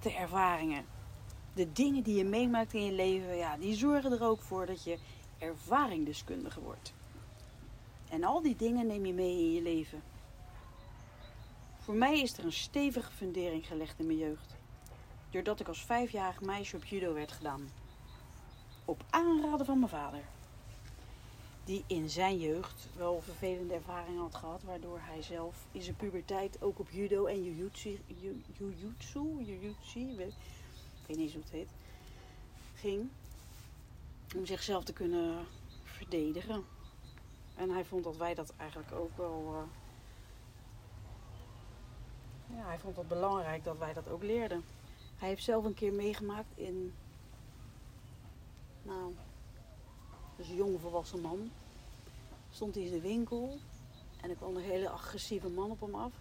Echte ervaringen. De dingen die je meemaakt in je leven, ja, die zorgen er ook voor dat je ervaringdeskundige wordt. En al die dingen neem je mee in je leven. Voor mij is er een stevige fundering gelegd in mijn jeugd. Doordat ik als vijfjarig meisje op judo werd gedaan. Op aanraden van mijn vader. Die in zijn jeugd wel vervelende ervaringen had gehad. Waardoor hij zelf in zijn puberteit ook op judo en jujutsu, ju- jujutsu, jujutsu, ik weet niet hoe het heet, ging. Om zichzelf te kunnen verdedigen. En hij vond dat wij dat eigenlijk ook wel... eh, ja, hij vond het belangrijk dat wij dat ook leerden. Hij heeft zelf een keer meegemaakt in. Nou, dus een jonge volwassen man. Stond hij in de winkel en er kwam een hele agressieve man op hem af.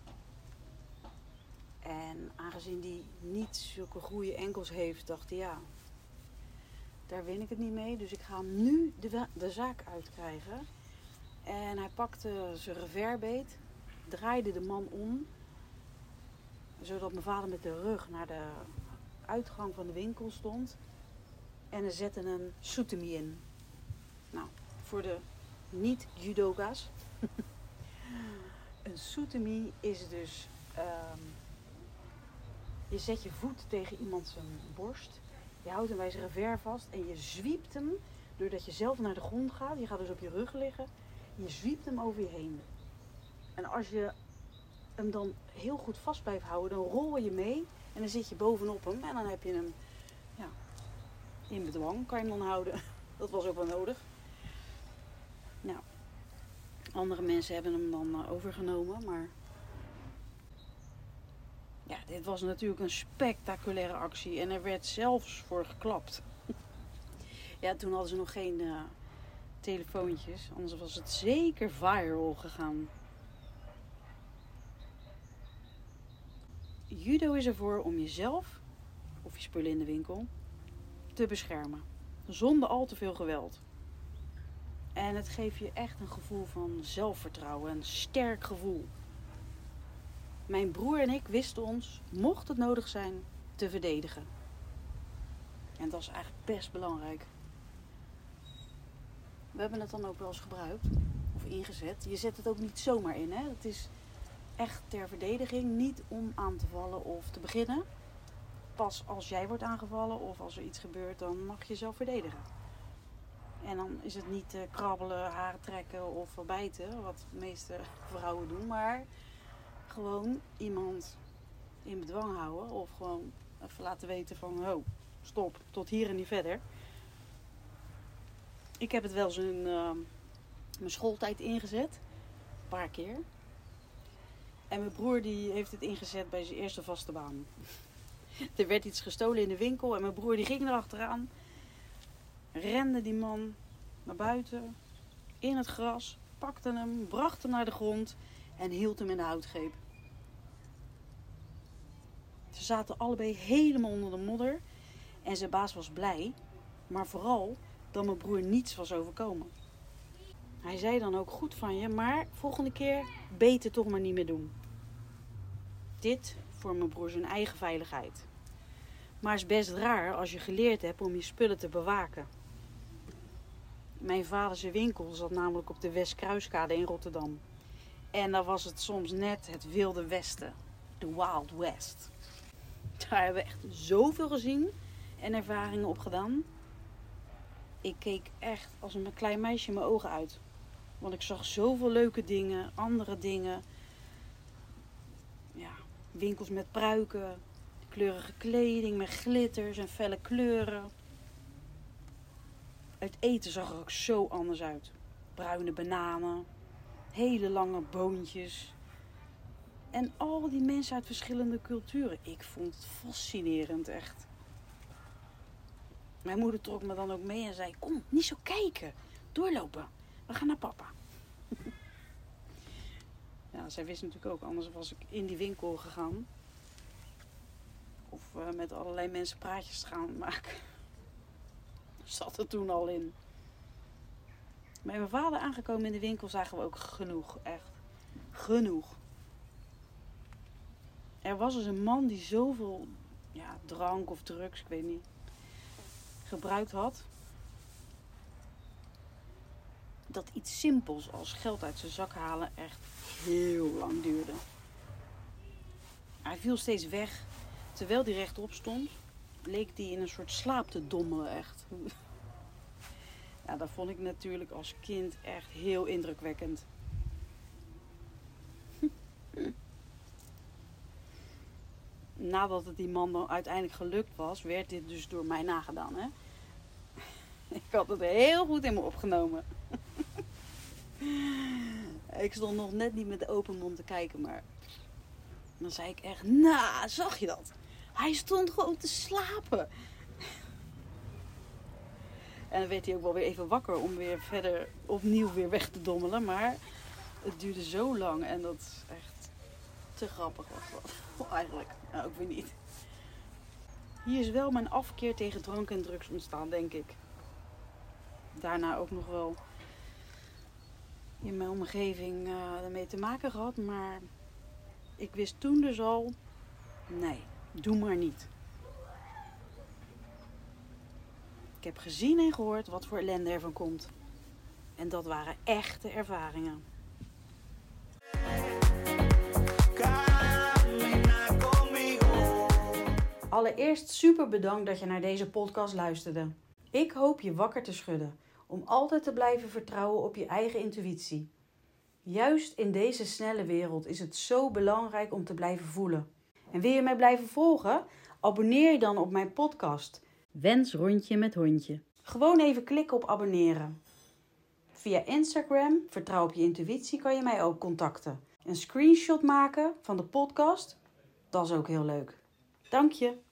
En aangezien hij niet zulke goede enkels heeft, dacht hij ja, daar win ik het niet mee. Dus ik ga hem nu de, de zaak uitkrijgen. En hij pakte zijn reverbeet, draaide de man om zodat mijn vader met de rug naar de uitgang van de winkel stond. En er zette een soetemi in. Nou, voor de niet-judoka's. een soetemi is dus... ehm, je zet je voet tegen iemand zijn borst. Je houdt hem bij zijn revers vast en je zwiept hem... Doordat je zelf naar de grond gaat. Je gaat dus op je rug liggen. Je zwiept hem over je heen. En als je hem dan heel goed vast blijft houden, dan rol je mee en dan zit je bovenop hem en dan heb je hem ja, in bedwang, kan je hem dan houden. Dat was ook wel nodig. Nou, andere mensen hebben hem dan eh, overgenomen, maar ja, dit was natuurlijk een spectaculaire actie en er werd zelfs voor geklapt. ja, toen hadden ze nog geen eh, telefoontjes, anders was het zeker viral gegaan. Judo is ervoor om jezelf of je spullen in de winkel te beschermen. Zonder al te veel geweld. En het geeft je echt een gevoel van zelfvertrouwen, een sterk gevoel. Mijn broer en ik wisten ons, mocht het nodig zijn, te verdedigen. En dat is eigenlijk best belangrijk. We hebben het dan ook wel eens gebruikt of ingezet. Je zet het ook niet zomaar in. Hè? Het is echt ter verdediging, niet om aan te vallen of te beginnen. Pas als jij wordt aangevallen of als er iets gebeurt, dan mag je jezelf verdedigen. En dan is het niet eh, krabbelen, haren trekken of bijten, wat de meeste vrouwen doen, maar gewoon iemand in bedwang houden of gewoon even laten weten van, oh, stop, tot hier en niet verder. Ik heb het wel eens in eh, mijn schooltijd ingezet, een paar keer. En mijn broer die heeft het ingezet bij zijn eerste vaste baan. er werd iets gestolen in de winkel en mijn broer die ging erachteraan. Rende die man naar buiten, in het gras, pakte hem, bracht hem naar de grond en hield hem in de houtgreep. Ze zaten allebei helemaal onder de modder en zijn baas was blij, maar vooral dat mijn broer niets was overkomen. Hij zei dan ook goed van je, maar volgende keer beter toch maar niet meer doen. Dit voor mijn broer zijn eigen veiligheid. Maar het is best raar als je geleerd hebt om je spullen te bewaken. Mijn vader winkel zat namelijk op de Westkruiskade in Rotterdam. En daar was het soms net het wilde westen. De Wild West. Daar hebben we echt zoveel gezien en ervaringen opgedaan. Ik keek echt als een klein meisje mijn ogen uit. Want ik zag zoveel leuke dingen, andere dingen. Ja, winkels met pruiken, kleurige kleding met glitters en felle kleuren. Het eten zag er ook zo anders uit. Bruine bananen, hele lange boontjes. En al die mensen uit verschillende culturen. Ik vond het fascinerend, echt. Mijn moeder trok me dan ook mee en zei: Kom, niet zo kijken. Doorlopen. We gaan naar papa. ja, zij wist natuurlijk ook, anders was ik in die winkel gegaan. Of uh, met allerlei mensen praatjes gaan maken. Zat er toen al in. Bij mijn vader aangekomen in de winkel zagen we ook genoeg, echt. Genoeg. Er was dus een man die zoveel ja, drank of drugs, ik weet niet, gebruikt had. Dat iets simpels als geld uit zijn zak halen echt heel lang duurde. Hij viel steeds weg. Terwijl hij rechtop stond, leek hij in een soort slaap te dommelen echt. Ja, dat vond ik natuurlijk als kind echt heel indrukwekkend. Nadat het die man dan uiteindelijk gelukt was, werd dit dus door mij nagedaan. Hè? Ik had het heel goed in me opgenomen. ik stond nog net niet met de open mond te kijken, maar dan zei ik echt, nou, zag je dat? Hij stond gewoon te slapen. En dan werd hij ook wel weer even wakker om weer verder opnieuw weer weg te dommelen. Maar het duurde zo lang en dat is echt te grappig was dat. Eigenlijk, nou ook weer niet. Hier is wel mijn afkeer tegen drank en drugs ontstaan, denk ik. Daarna ook nog wel in mijn omgeving uh, ermee te maken gehad. Maar ik wist toen dus al, nee, doe maar niet. Ik heb gezien en gehoord wat voor ellende ervan komt. En dat waren echte ervaringen. Allereerst super bedankt dat je naar deze podcast luisterde. Ik hoop je wakker te schudden om altijd te blijven vertrouwen op je eigen intuïtie. Juist in deze snelle wereld is het zo belangrijk om te blijven voelen. En wil je mij blijven volgen? Abonneer je dan op mijn podcast. Wens rondje met hondje. Gewoon even klikken op abonneren. Via Instagram, vertrouw op je intuïtie, kan je mij ook contacten. Een screenshot maken van de podcast, dat is ook heel leuk. Dank je.